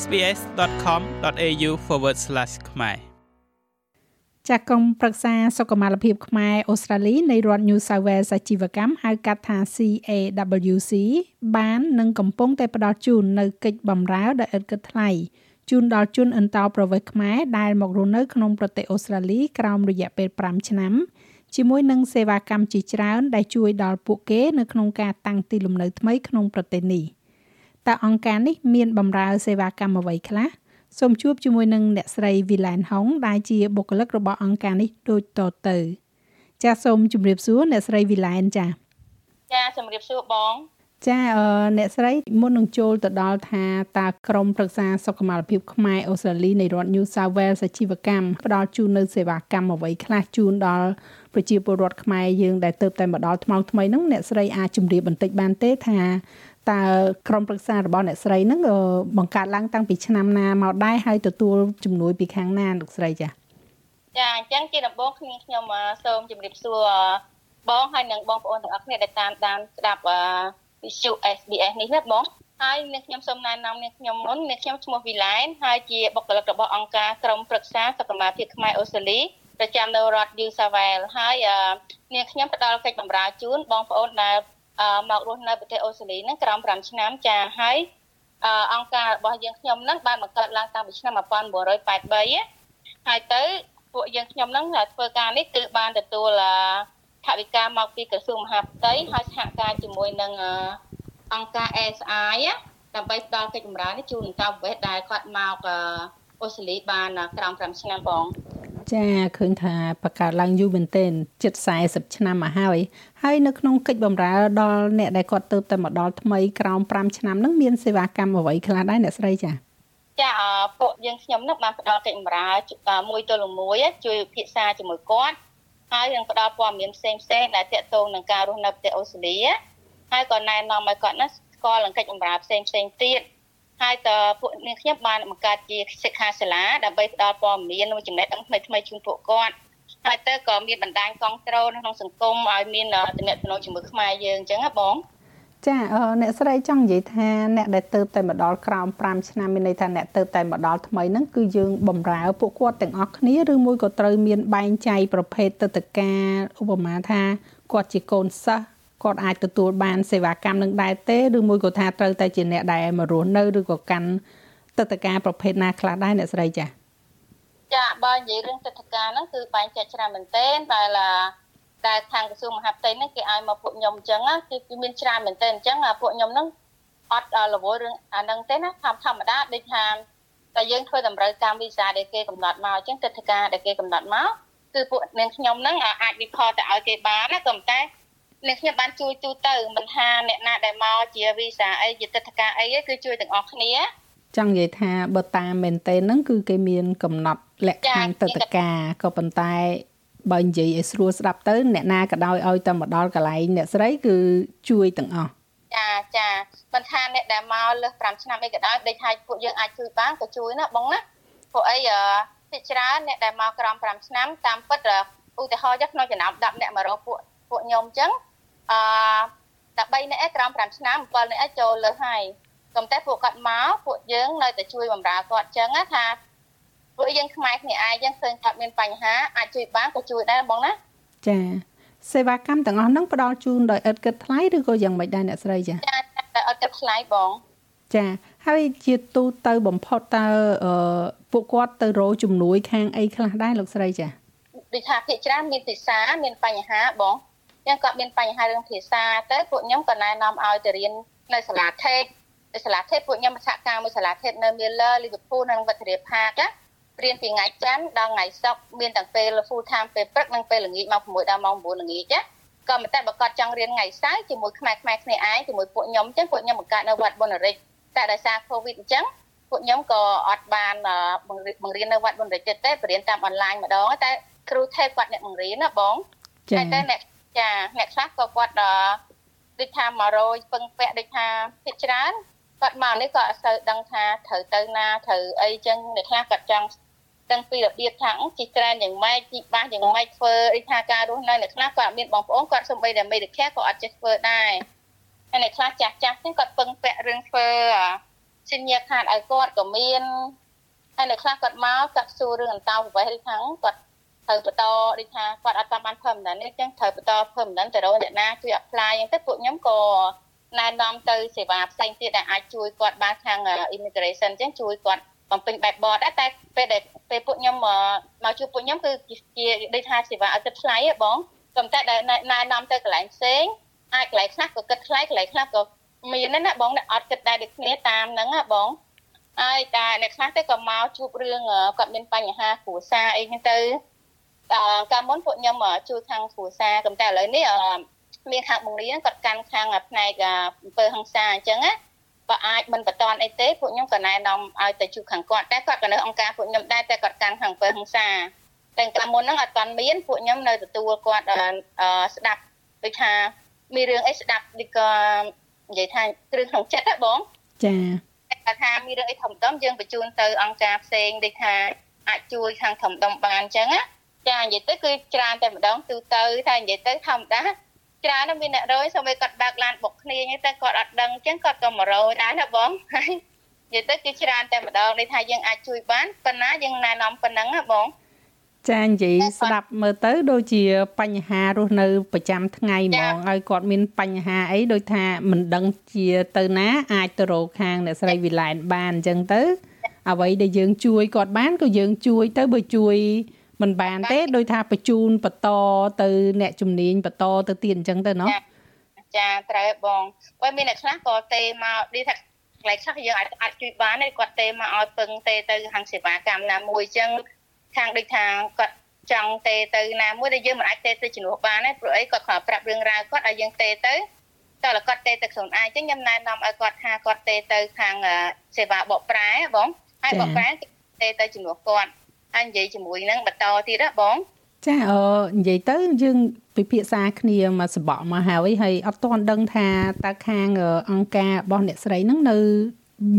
sbs.com.au/ ខ្មែរចាក់ក្រុមប្រឹក្សាសុខុមាលភាពខ្មែរអូស្ត្រាលីនៃរដ្ឋ New South Wales អាជីវកម្មហៅកាត់ថា CAWC បាននិងកំពុងតែផ្ដល់ជូននៅកិច្ចបម្រើដោយឥតគិតថ្លៃជូនដល់ជនអន្តោប្រវេសន៍ខ្មែរដែលមករស់នៅក្នុងប្រទេសអូស្ត្រាលីក្រោមរយៈពេល5ឆ្នាំជាមួយនឹងសេវាកម្មជាច្រើនដែលជួយដល់ពួកគេនៅក្នុងការតាំងទីលំនៅថ្មីក្នុងប្រទេសនេះ តើអង្គការនេះមានបម្រើសេវាកម្មអ្វីខ្លះសូមជួបជាមួយនឹងអ្នកស្រី Vilain Hong ដែលជាបុគ្គលិករបស់អង្គការនេះដូចតទៅ ចាសសូមជម្រាបសួរអ្នកស្រី Vilain ចា៎ចាជំរាបសួរបងចាអ្នកស្រីមុននឹងចូលទៅដល់ថាតើក្រមប្រឹក្សាសុខុមាលភាពខ្មែរអូស្ត្រាលីនៃរដ្ឋ New South Wales អាជីវកម្មផ្ដល់ជូននៅសេវាកម្មអ្វីខ្លះជូនដល់ប្រជាពលរដ្ឋខ្មែរយើងដែលទៅតែមកដល់ថ្មថ្មីហ្នឹងអ្នកស្រីអាចជម្រាបបន្តិចបានទេថា តើក្រុមប្រឹក្សារបស់អ្នកស្រីហ្នឹងបង្កើតឡើងតាំងពីឆ្នាំណាមកដែរហើយទទួលជំនួយពីខាងណាលោកស្រីចាចាអញ្ចឹងជាដំបូងខ្ញុំខ្ញុំសូមជម្រាបសួរបងហើយនិងបងប្អូនទាំងអស់គ្នាដែលតាមដានស្ដាប់វិទ្យុ SBS នេះណាបងហើយនាងខ្ញុំសូមណែនាំនាងខ្ញុំមុននាងខ្ញុំឈ្មោះវីឡែនហើយជាបុគ្គលិករបស់អង្គការក្រមប្រឹក្សាសុខុមាលភាពខ្មែរអូស្ត្រាលីប្រចាំនៅរដ្ឋ New South Wales ហើយនាងខ្ញុំផ្ដល់កិច្ចបម្រើជូនបងប្អូនដែល មករស់នៅប្រទេសអូស្ត្រាលីហ្នឹងក្រោម5ឆ្នាំចាហើយអង្គការរបស់យើងខ្ញុំហ្នឹងបានបង្កើតឡើងតាំងពីឆ្នាំ1983ហើយទៅពួកយើងខ្ញុំហ្នឹងធ្វើការនេះគឺបានទទួលថវិកាមកពីក្រសួងមហាផ្ទៃហើយសហការជាមួយនឹងអង្គការ SI ដើម្បីផ្ដល់កិច្ចបម្រើនេះជូនដល់វេសដែលគាត់មកអូស្ត្រាលីបានក្រោម5ឆ្នាំបង ចាឃើញថាបកកើតឡើងយូរមែនទែនជិត40ឆ្នាំមកហើយហើយនៅក្នុងកិច្ចបម្រើដល់អ្នកដែលគាត់ទៅតែមកដល់ថ្មីក្រោម5ឆ្នាំហ្នឹងមានសេវាកម្មអ្វីខ្លះដែរអ្នកស្រីចាចាពួកយើងខ្ញុំនឹងបានផ្ដល់កិច្ចបម្រើមួយទល់នឹងមួយជួយពិភាក្សាជាមួយគាត់ហើយនឹងផ្ដល់ព័ត៌មានផ្សេងផ្សេងដែលតាក់ទងនឹងការរស់នៅប្រទេសអូស្ត្រាលីហើយក៏ណែនាំឲ្យគាត់ណាស្គាល់នឹងកិច្ចបម្រើផ្សេងផ្សេងទៀត ហើយតពួកនាងខ្ញុំបានបង្កើតជាសិក្ខាសាលាដើម្បីផ្ដល់ព័ត៌មាននិងចំណេះដឹងថ្មីថ្មីជូនពួកគាត់ហើយទៅក៏មានបណ្ដាញគ្រប់គ្រងក្នុងសង្គមឲ្យមានតំណែងជាមួយខ្មែរយើងអញ្ចឹងហ៎បងចាអ្នកស្រីចង់និយាយថាអ្នកដែលទៅតែមកដល់ក្រោម5ឆ្នាំមានន័យថាអ្នកទៅតែមកដល់ថ្មីហ្នឹងគឺយើងបំរើពួកគាត់ទាំងអស់គ្នាឬមួយក៏ត្រូវមានបែងចែកប្រភេទទៅតការឧបមាថាគាត់ជាកូនសិស្ស គាត់អាចទទួលបានសេវាកម្មនឹងដែរទេឬមួយក៏ថាត្រូវតែជាអ្នកដែលមករស់នៅឬក៏កាន់ទឹកតការប្រភេទណាខ្លះដែរអ្នកស្រីចាចាបើនិយាយរឿងទឹកតការហ្នឹងគឺបែងចែកច្រើនមែនទែនតែឡាដែលខាងក្រសួងមហាផ្ទៃហ្នឹងគេឲ្យមកពួកខ្ញុំអញ្ចឹងគឺគឺមានច្រើនមែនទែនអញ្ចឹងពួកខ្ញុំហ្នឹងអត់រវល់រឿងអាហ្នឹងទេណាធម្មធម្មតាដូចថាតែយើងធ្វើតម្រូវតាមវីសាដែលគេកំណត់មកអញ្ចឹងទឹកតការដែលគេកំណត់មកគឺពួកនាងខ្ញុំហ្នឹងអាចវិខទៅឲ្យគេបានណាក៏តែ អ្នកខ្ញុំបានជួយទូទៅមិនថាអ្នកណាដែលមកជាវីសាអីជាទឹកតការអីគឺជួយទាំងអស់គ្នាចង់និយាយថាបើតាមមែនទេហ្នឹងគឺគេមានកំណត់លក្ខខណ្ឌទឹកតការក៏ប៉ុន្តែបើនិយាយឲ្យស្រួលស្ដាប់ទៅ អ្នកណាក៏ដោយឲ្យតែមកដល់កន្លែងអ្នកស្រីគឺជួយទាំងអស់ចាចាមិនថាអ្នកដែលមកលើស5ឆ្នាំអីក៏ដោយដូចថាពួកយើងអាចជួយបានក៏ជួយណាបងណាពួកអីពិច្រើនអ្នកដែលមកក្រោម5ឆ្នាំតាមពិតឧទាហរណ៍ចុះក្នុងចំណោម10អ្នកមករកពួកពួកខ្ញុំអញ្ចឹង អឺតែ3នាក់ឯក្រោម5ឆ្នាំ7នាក់ឯចូលលើហើយក៏តែពួកគាត់មកពួកយើងនៅតែជួយបម្រើគាត់អញ្ចឹងថាពួកយើងខ្មែរគ្នាឯងយើងឃើញថាមានបញ្ហាអាចជួយបានក៏ជួយដែរបងណាចាសេវាកម្មទាំងអស់ហ្នឹងផ្ដល់ជូនដោយឥតគិតថ្លៃឬក៏យ៉ាងម៉េចដែរអ្នកស្រីចាចាតែឥតគិតថ្លៃបងចាហើយជាទូទៅបំផុតតើពួកគាត់ទៅរកជំនួយខាងអីខ្លះដែរលោកស្រីចាដូចថាភាគច្រើនមានភាសាមានបញ្ហាបង ចឹងគាត់មានបញ្ហារឿងភាសាទៅពួកខ្ញុំក៏ណែនាំឲ្យទៅរៀននៅសាលាថេតនៅសាលាថេតពួកខ្ញុំសហការមួយសាលាថេតនៅ Miller Liverpool និងវត្តរាផាករៀនពីថ្ងៃច័ន្ទដល់ថ្ងៃសុក្រមានទាំងពេល full time ពេលព្រឹកនិងពេលល្ងាចម៉ោង6ដល់ម៉ោង9ល្ងាចណាក៏មិនតែបើគាត់ចង់រៀនថ្ងៃសៅរ៍ជាមួយខ្មែរខ្មែរគ្នាឯងជាមួយពួកខ្ញុំអញ្ចឹងពួកខ្ញុំបង្កើតនៅវត្តបុណ្យរិទ្ធតែដោយសារ COVID អញ្ចឹងពួកខ្ញុំក៏អត់បានបង្រៀននៅវត្តបុណ្យរិទ្ធទេបរៀនតាមអនឡាញម្ដងតែគ្រូថេបគាត់អ្នកបង្រៀនណាបងតែតែអ្នក ចាអ្នកខ្លះក៏គាត់ដូចថា100ពឹងពាក់ដូចថាភាគច្រើនគាត់មកនេះក៏អត់សូវដឹងថាត្រូវទៅណាត្រូវអីចឹងអ្នកខ្លះគាត់ចង់ទាំងពីរបៀបថាជីត្រែនយ៉ាងម៉េចជីបាសយ៉ាងម៉េចធ្វើអីថាការរស់នៅអ្នកខ្លះគាត់អត់មានបងប្អូនគាត់សំបីតែមេឌីខែក៏អត់ចេះធ្វើដែរហើយអ្នកខ្លះចាស់ចាស់ហ្នឹងគាត់ពឹងពាក់រឿងធ្វើសញ្ញាខាតឲ្យគាត់ក៏មានហើយនៅខ្លះគាត់មកគាត់សួររឿងអន្តោប្រវេសន៍ខាងគាត់ ត្រូវបន្តដូចថាគាត់អត់តាមបាន permanent នេះចឹងត្រូវបន្ត permanent ទៅរកអ្នកណាជួយ apply ចឹងទៅពួកខ្ញុំក៏ណែនាំទៅសេវាផ្សេងទៀតដែលអាចជួយគាត់បានខាង immigration ចឹងជួយគាត់បំពេញបែបបតដែរតែពេលដែលពេលពួកខ្ញុំមកជួបពួកខ្ញុំគឺជាដូចថាសេវាអត់គិតថ្លៃហ៎បងប៉ុន្តែដែលណែនាំទៅកន្លែងផ្សេងអាចកន្លែងខ្លះក៏គិតថ្លៃកន្លែងខ្លះក៏មានណាបងអត់គិតដែរដូចគ្នាតាមហ្នឹងណាបងហើយតែអ្នកខ្លះទៅក៏មកជួបរឿងគាត់មានបញ្ហាគ្រួសារអីហ្នឹងទៅ កាលមុនពួកខ្ញុំជួយខាងគ្រួសារប៉ុន្តែឥឡូវនេះមានខាងបង្រៀនគាត់កាន់ខាងផ្នែកអំពើហិង្សាអញ្ចឹងណាបើអាចមិនបន្តអីទេពួកខ្ញុំក៏ណែនាំឲ្យទៅជួបខាងគាត់តែគាត់ក៏នៅអង្គការពួកខ្ញុំដែរតែគាត់កាន់ខាងអំពើហិង្សាតែកាលមុនហ្នឹងអត់ទាន់មានពួកខ្ញុំនៅទទួលគាត់ស្ដាប់ដូចថាមានរឿងអីស្ដាប់ដូចក៏និយាយថាគ្រឿងក្នុងចិត្តហ៎បងចាគាត់ថាមានរឿងអីធំដុំយើងបញ្ជូនទៅអង្គការផ្សេងដូចថាអាចជួយខាងធំដុំបានអញ្ចឹងណា ចានិយាយទៅគឺច្រើនតែម្ដងទូទៅថានិយាយទៅធម្មតាច្រើនមានអ្នករយសូម្បីគាត់បើកឡានបុកគ្នាតែគាត់អត់ដឹងអញ្ចឹងគាត់ក៏មករយដែរណាបងហើយនិយាយទៅគឺច្រើនតែម្ដងនេះថាយើងអាចជួយបានប៉ុណ្ណាយើងណែនាំប៉ុណ្ណឹងណាបងចានិយាយស្ដាប់មើលទៅដូចជាបញ្ហារស់នៅប្រចាំថ្ងៃហ្មងហើយគាត់មានបញ្ហាអីដូចថាមិនដឹងជាទៅណាអាចទៅរកខាងអ្នកស្រីវិឡែនបានអញ្ចឹងទៅអ្វីដែលយើងជួយគាត់បានក៏យើងជួយទៅបើជួយ មិនបានទេដោយថាបញ្ជូនបន្តទៅអ្នកជំនាញបន្តទៅទៀតអញ្ចឹងទៅណោះចាត្រូវបងបើមានអ្នកខ្លះក៏ទេមកឌីថាកន្លែងខ្លះយើងអាចអាចជួយបានទេគាត់ទេមកឲ្យពឹងទេទៅខាងសេវាកម្មណាមួយអញ្ចឹងខាងដូចថាគាត់ចង់ទេទៅណាមួយដែលយើងមិនអាចទេទៅជំនួសបានទេព្រោះអីគាត់គ្រាន់ប្រាប់រឿងរ៉ាវគាត់ឲ្យយើងទេទៅតើគាត់ទេទៅខ្លួនឯងអញ្ចឹងខ្ញុំណែនាំឲ្យគាត់ថាគាត់ទេទៅខាងសេវាបកប្រែបងហើយបកប្រែទេទៅជំនួសគាត់ ហើយនិយាយជាមួយនឹងបន្តទៀតណាបងចាអឺនិយាយទៅយើងពិភាក្សាគ្នាមកសបកមកហើយហើយអត់ទាន់ដឹងថាតើខាងអង្គការរបស់អ្នកស្រីហ្នឹងនៅ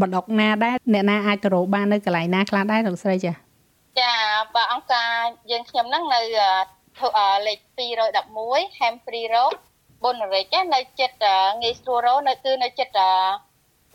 បណ្ដុកណាដែរអ្នកណាអាចទៅរកបាននៅកន្លែងណាខ្លះដែរលោកស្រីចាចាបើអង្គការយើងខ្ញុំហ្នឹងនៅលេខ211 Hemfree Road បុនរិចនៅចិត្តងាយស្រួលរនៅគឺនៅចិត្ត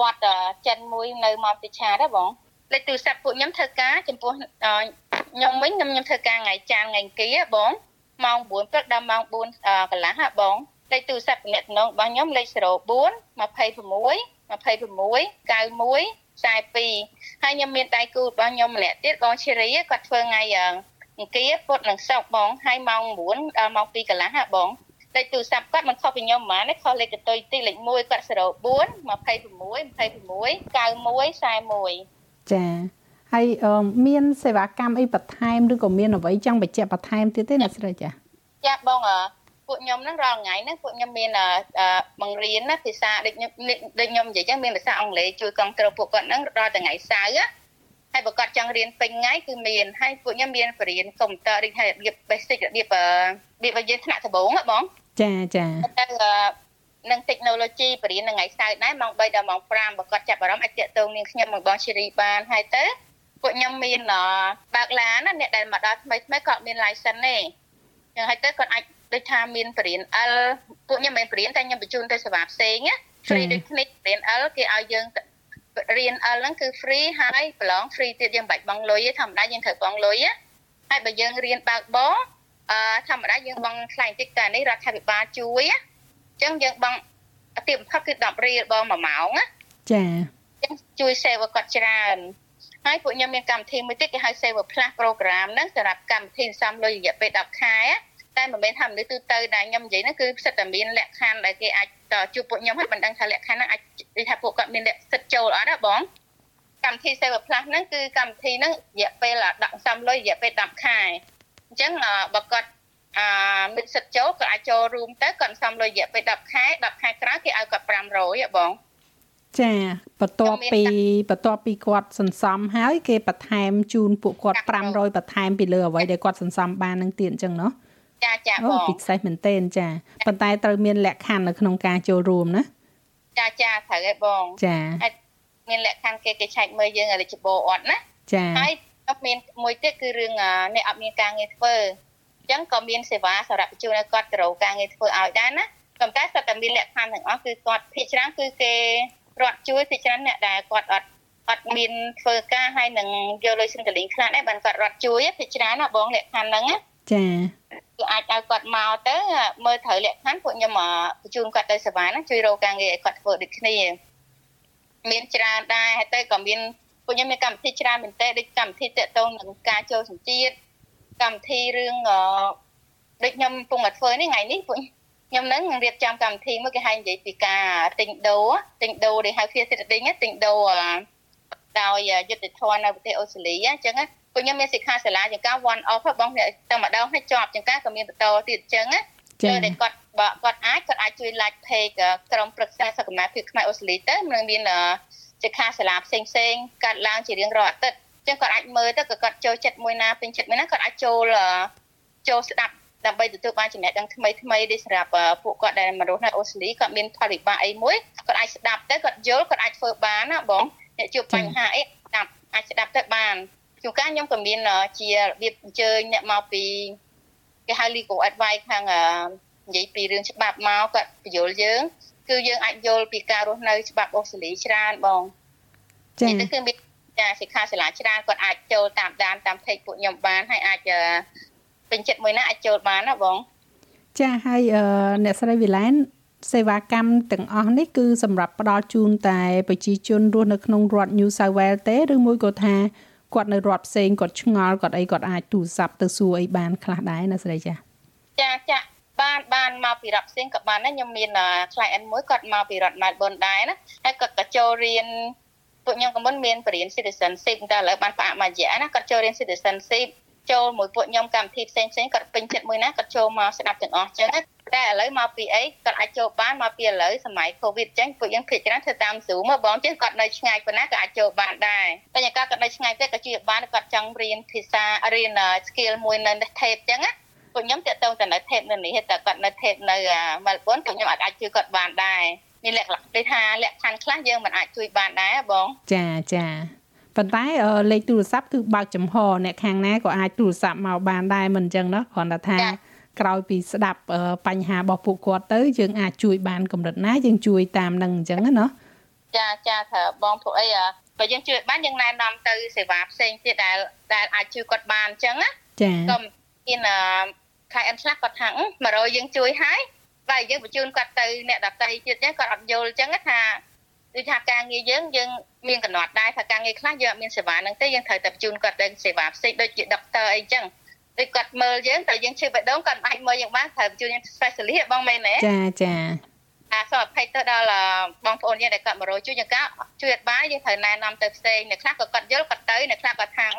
វត្តចិនមួយនៅមកពិឆាដែរបង លេខទូរស័ព្ទពួកខ្ញុំធ្វើការចំពោះខ្ញុំវិញខ្ញុំខ្ញុំធ្វើការថ្ងៃច័ន្ទថ្ងៃអង្គារបងម៉ោង9ព្រឹកដល់ម៉ោង4កន្លះហ่ะបងលេខទូរស័ព្ទទំនាក់ទំនងរបស់ខ្ញុំលេខ04 26 26 91 42ហើយខ្ញុំមានដៃគូរបស់ខ្ញុំម្នាក់ទៀតបងឈេរីគាត់ធ្វើថ្ងៃអង្គារពុតនឹងសុកបងហើយម៉ោង9ដល់ម៉ោង2កន្លះហ่ะបងលេខទូរស័ព្ទគាត់មិនខុសពីខ្ញុំហ្មងណាខុសលេខកតុយទីលេខ1គាត់04 26 26 91 41 ចាហើយមានសេវាកម្មអីបន្ថែមឬក៏មានអ្វីចង់បញ្ជាក់បន្ថែមទៀតទេអ្នកស្រីចាចាបងពួកខ្ញុំហ្នឹងរាល់ថ្ងៃហ្នឹងពួកខ្ញុំមានបង្រៀនណាភាសាដូចខ្ញុំដូចខ្ញុំនិយាយចឹងមានភាសាអង់គ្លេសជួយគ្រប់គ្រងពួកគាត់ហ្នឹងរាល់ថ្ងៃសៅរ៍ហើយបើគាត់ចង់រៀនពេញថ្ងៃគឺមានហើយពួកខ្ញុំមានបរៀនកុំព្យូទ័រដូចថារបៀប basic របៀបរបៀបយើងថ្នាក់ដំបូងហ៎បងចាចាទៅ នឹង technology បរៀនថ្ងៃសៅរ៍ដែរម៉ោង3ដល់ម៉ោង5បើគាត់ចាប់អារម្មណ៍អាចតាក់ទងនាងខ្ញុំមកបងឈេរីបានហើយទៅពួកខ្ញុំមានបើកឡានណាអ្នកដែលមកដល់ថ្មីថ្មីគាត់មាន license ទេចឹងហើយទៅគាត់អាចដូចថាមានបរិញ្ញា L ពួកខ្ញុំមិនបរិញ្ញាតែខ្ញុំបញ្ជូនទៅសេវាផ្សេងណា free ដូចគ្នាបរិញ្ញា L គេឲ្យយើងរៀន L ហ្នឹងគឺ free ហើយប្រឡង free ទៀតយើងមិនបាច់បង់លុយទេធម្មតាយើងត្រូវបង់លុយណាហើយបើយើងរៀនបើកបរអឺធម្មតាយើងបង់ថ្លៃតិចតែនេះរដ្ឋាភិបាលជួយណាអញ្ចឹងយើងបង់ទាបបំផុតគឺ10រៀលបង1ម៉ោងណាចាអញ្ចឹងជួយ save គាត់ច្រើនហើយពួកខ្ញុំមានកម្មវិធីមួយទៀតគេហៅ Save Plus Program ហ្នឹងសម្រាប់កម្មវិធីសំលុយរយៈពេល10ខែតែមិនមែនថាមនុស្សទូទៅដែលខ្ញុំនិយាយហ្នឹងគឺសិតតែមានលក្ខខណ្ឌដែលគេអាចជួបពួកខ្ញុំហើយមិនដឹងថាលក្ខខណ្ឌហ្នឹងអាចនិយាយថាពួកគាត់មានលក្ខសិតចូលអត់ណាបងកម្មវិធី Save Plus ហ្នឹងគឺកម្មវិធីហ្នឹងរយៈពេលដាក់សំលុយរយៈពេល10ខែអញ្ចឹងបើគាត់ អឺមិត្តសិទ្ធចូលក៏អាចចូលរួមទៅគាត់សំលុយរយៈពេល10ខែ10ខែក្រោយគេឲ្យគាត់500ហ៎បងចាបន្ទាប់ពីបន្ទាប់ពីគាត់សន្សំហើយ គេបន្ថែមជូនពួកគាត់500បន្ថែមពីលើអ្វីដែលគាត់សន្សំបាននឹងទៀតអញ្ចឹងเนาะចាចាបងពិសេសមែនទែនចាប៉ុន្តែត្រូវមានលក្ខខណ្ឌនៅក្នុងការចូលរួមណាចាចាត្រូវហើយបងចាមានលក្ខខណ្ឌគេគេឆែកមើលយើងឲ្យលិចបោអត់ណាចាហើយមានមួយទៀតគឺរឿងអ្នកអត់មានការងារធ្វើ ចឹងក៏មានសេវាសម្រាប់បញ្ជូនឲ្យគាត់ទៅរកការងារធ្វើឲ្យដែរណាប៉ុន្តែសុទ្ធតែមានលក្ខខណ្ឌទាំងអស់គឺគាត់ភាគច្រើនគឺគេរដ្ឋជួយទីច្រើនអ្នកដែលគាត់អត់អត់មានធ្វើការហើយនឹងយកលុយសិនតលីងខ្លះដែរបានគាត់រត់ជួយភាគច្រើនណាបងលក្ខខណ្ឌហ្នឹងណាចាគឺអាចឲ្យគាត់មកទៅមើលត្រូវលក្ខខណ្ឌពួកខ្ញុំបញ្ជូនគាត់ទៅសេវាណាជួយរកការងារឲ្យគាត់ធ្វើដូចគ្នាមានច្រើនដែរហើយទៅក៏មានពួកខ្ញុំមានកម្មវិធីច្រើនមែនតើដូចកម្មវិធីតកតងនឹងការចូលសញ្ជាតិ កម្មវិធីរឿងអឺដូចខ្ញុំកំពុងតែធ្វើនេះថ្ងៃនេះពួកខ្ញុំនឹងរៀបចំកម្មវិធីមួយគេហៅនិយាយពីការទិញដូរទិញដូរដែលហៅភាសាទិញទិញដូរដោយយុទ្ធធននៅប្រទេសអូស្ត្រាលីអញ្ចឹងពួកខ្ញុំមានសិក្ខាសាលាជាការ one off បងតែម្ដងឲ្យជាប់ជាការក៏មានបន្តទៀតអញ្ចឹងណាចា៎ដែលគាត់បើគាត់អាចគាត់អាចជួយ like page ក្រុមប្រឹក្សាសុខភាពខ្មែរអូស្ត្រាលីទៅនឹងមានសិក្ខាសាលាផ្សេងផ្សេងកាត់ឡើងជារៀងរាល់អាទិត្យអញ្ចឹងគាត់អាចមើលទៅក៏គាត់ចូលចិត្តមួយណាពេញចិត្តមួយណាគាត់អាចចូលចូលស្ដាប់ដើម្បីទទួលបានចំណេះដឹងថ្មីថ្មីដូចសម្រាប់ពួកគាត់ដែលមករស់នៅអូស្ត្រាលីគាត់មានផលវិបាកអីមួយគាត់អាចស្ដាប់ទៅគាត់យល់គាត់អាចធ្វើបានណាបងអ្នកជួបបញ្ហាអីស្ដាប់អាចស្ដាប់ទៅបានជួនកាលខ្ញុំក៏មានជារបៀបអញ្ជើញអ្នកមកពីគេហៅ legal advice ខាងនិយាយពីរឿងច្បាប់មកគាត់បញ្យល់យើងគឺយើងអាចយល់ពីការរស់នៅច្បាប់អូស្ត្រាលីច្រើនបងចា៎នេះគឺមាន ចាសិក្ខាសាលាច្រើនគាត់អាចចូលតាមដានតាមពេកពួកខ្ញុំបានហើយអាចពេញចិត្តមួយណាអាចចូលបានណាបងចាហើយអ្នកស្រីវិឡែនសេវាកម្មទាំងអស់នេះគឺសម្រាប់ផ្ដល់ជូនតែប្រជាជនរស់នៅក្នុងរដ្ឋ New South Wales ទេឬមួយក៏ថាគាត់នៅរដ្ឋផ្សេងគាត់ឆ្ងល់គាត់អីគាត់អាចទូរស័ព្ទទៅសួរអីបានខ្លះដែរណាស្រីចាចាចាបានបានមកពីរដ្ឋផ្សេងក៏បានដែរខ្ញុំមានខ្លាយអិនមួយគាត់មកពីរដ្ឋ Melbourne ដែរណាហើយគាត់ក៏ចូលរៀន ពួកខ្ញុំក៏មិនមានបរិញ្ញា citizenship តែឥឡូវបានផ្អាកមួយរយៈណាគាត់ចូលរៀន citizenship ចូលមួយពួកខ្ញុំកម្មវិធីផ្សេងផ្សេងគាត់ពេញចិត្តមួយណាគាត់ចូលមកស្ដាប់ទាំងអស់ចឹងតែឥឡូវមកពីអីគាត់អាចចូលបានមកពីឥឡូវសម័យ Covid ចឹងពួកយើងភាគច្រើនធ្វើតាម Zoom មកបងចឹងគាត់នៅឆ្ងាយប៉ុណ្ណាក៏អាចចូលបានដែរតែយ៉ាងគាត់នៅឆ្ងាយទេក៏ជួយបានគាត់ចង់រៀនភាសារៀន skill មួយនៅ tape ចឹងណាពួកខ្ញុំតាក់ទងទៅនៅ tape នៅនេះតែគាត់នៅ tape នៅ Melbourne ពួកខ្ញុំអាចជួយគាត់បានដែរ មានលក្ខណៈគេថាលក្ខខណ្ឌខ្លះយើងមិនអាចជួយបានដែរបងចាចាប៉ុន្តែលេខទូរស័ព្ទគឺបើកចំហអ្នកខាងណាក៏អាចទូរស័ព្ទមកបានដែរមិនអញ្ចឹងណាគ្រាន់តែថាក្រោយពីស្ដាប់បញ្ហារបស់ពួកគាត់ទៅយើងអាចជួយបានកម្រិតណាយើងជួយតាមនឹងអញ្ចឹងណាចាចាថាបងពួកអីបើយើងជួយបានយើងណែនាំទៅសេវាផ្សេងទៀតដែលដែលអាចជួយគាត់បានអញ្ចឹងណាចាក៏មានខែអិនខ្លះគាត់ថា100យើងជួយហើយ បើយើងបញ្ជូនគាត់ទៅអ្នកដតីទៀតចឹងគាត់អត់យល់អញ្ចឹងថាដូចថាការងារយើងយើងមានកំណត់ដែរថាការងារខ្លះយើងអត់មានសេវាហ្នឹងទេយើងត្រូវតែបញ្ជូនគាត់ទៅសេវាផ្សេងដូចជាដុកទ័រអីចឹងដូចគាត់មើលយើងតែយើងឈឺបេះដូងគាត់អាចមើលយើងបានត្រូវបញ្ជូនយើង specialist បងមែនទេចាចាអាសូមអភ័យទៅដល់បងប្អូនយើងដែលគាត់មករយជួយយើងក៏ជួយអត់បានយើងត្រូវណែនាំទៅផ្សេងអ្នកខ្លះក៏គាត់យល់គាត់ទៅអ្នកខ្លះគាត់ថាម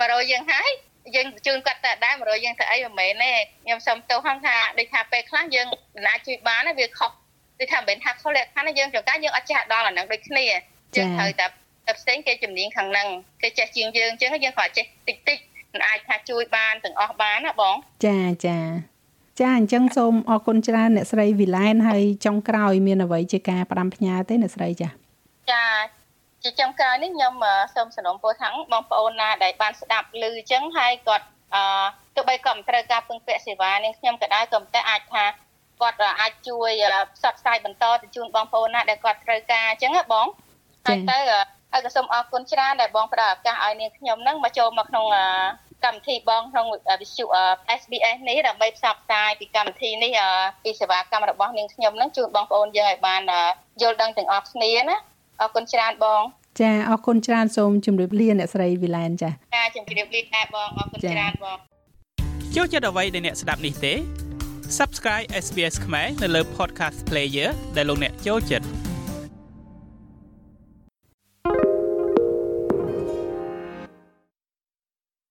ករយយើងហើយ យើងបញ្ជូនគាត់ទៅដែរ100យើងទៅអីមិនមែនទេខ្ញុំសុំទោសហងថាដូចថាពេលខ្លះយើងមិនអាចជួយបានទេវាខុសដូចថាមិនមែនថាខុសលក្ខខណ្ឌយើងចង្ការយើងអត់ចេះដល់អាហ្នឹងដូចគ្នាយើងត្រូវតែតែផ្សេងគេជំនាញខាងហ្នឹងគេចេះជាងយើងអញ្ចឹងយើងគ្រាន់ចេះតិចតិចមិនអាចថាជួយបានទាំងអស់បានណាបងចាចាចាអញ្ចឹងសូមអរគុណច្រើនអ្នកស្រីវីឡែនហើយចុងក្រោយមានអ្វីជាការផ្ដាំផ្ញើទេអ្នកស្រីចាចា ជាចុងក្រោយនេះខ្ញុំសូមសំណូមពរថាបងប្អូនណាដែលបានស្ដាប់ឮអញ្ចឹងហើយគាត់អឺទោះបីក៏មិនត្រូវការពឹងពាក់សេវានេះខ្ញុំក៏ដែរក៏តែអាចថាគាត់អាចជួយផ្សព្វផ្សាយបន្តទៅជូនបងប្អូនណាដែលគាត់ត្រូវការអញ្ចឹងណាបងហើយទៅហើយក៏សូមអរគុណច្រើនដែលបងផ្ដល់ឱកាសឲ្យនាងខ្ញុំនឹងមកចូលមកក្នុងកម្មវិធីបងក្នុងវិទ្យុ SBS នេះដើម្បីផ្សព្វផ្សាយពីកម្មវិធីនេះពីសេវាកម្មរបស់នាងខ្ញុំនឹងជូនបងប្អូនយើងឲ្យបានយល់ដឹងទាំងអស់គ្នាណា អរគុណច្រើនបងចាអរគុណច្រើនសូមជម្រាបលាអ្នកស្រីវីឡែនចាចាជម្រាបលាដែរបងអរគុណច្រើនបងចូលចិត្តអ្វីដែលអ្នកស្ដាប់នេះទេ Subscribe SBS ខ្មែរនៅលើ Podcast Player ដែលលោកអ្នកចូលចិត្ត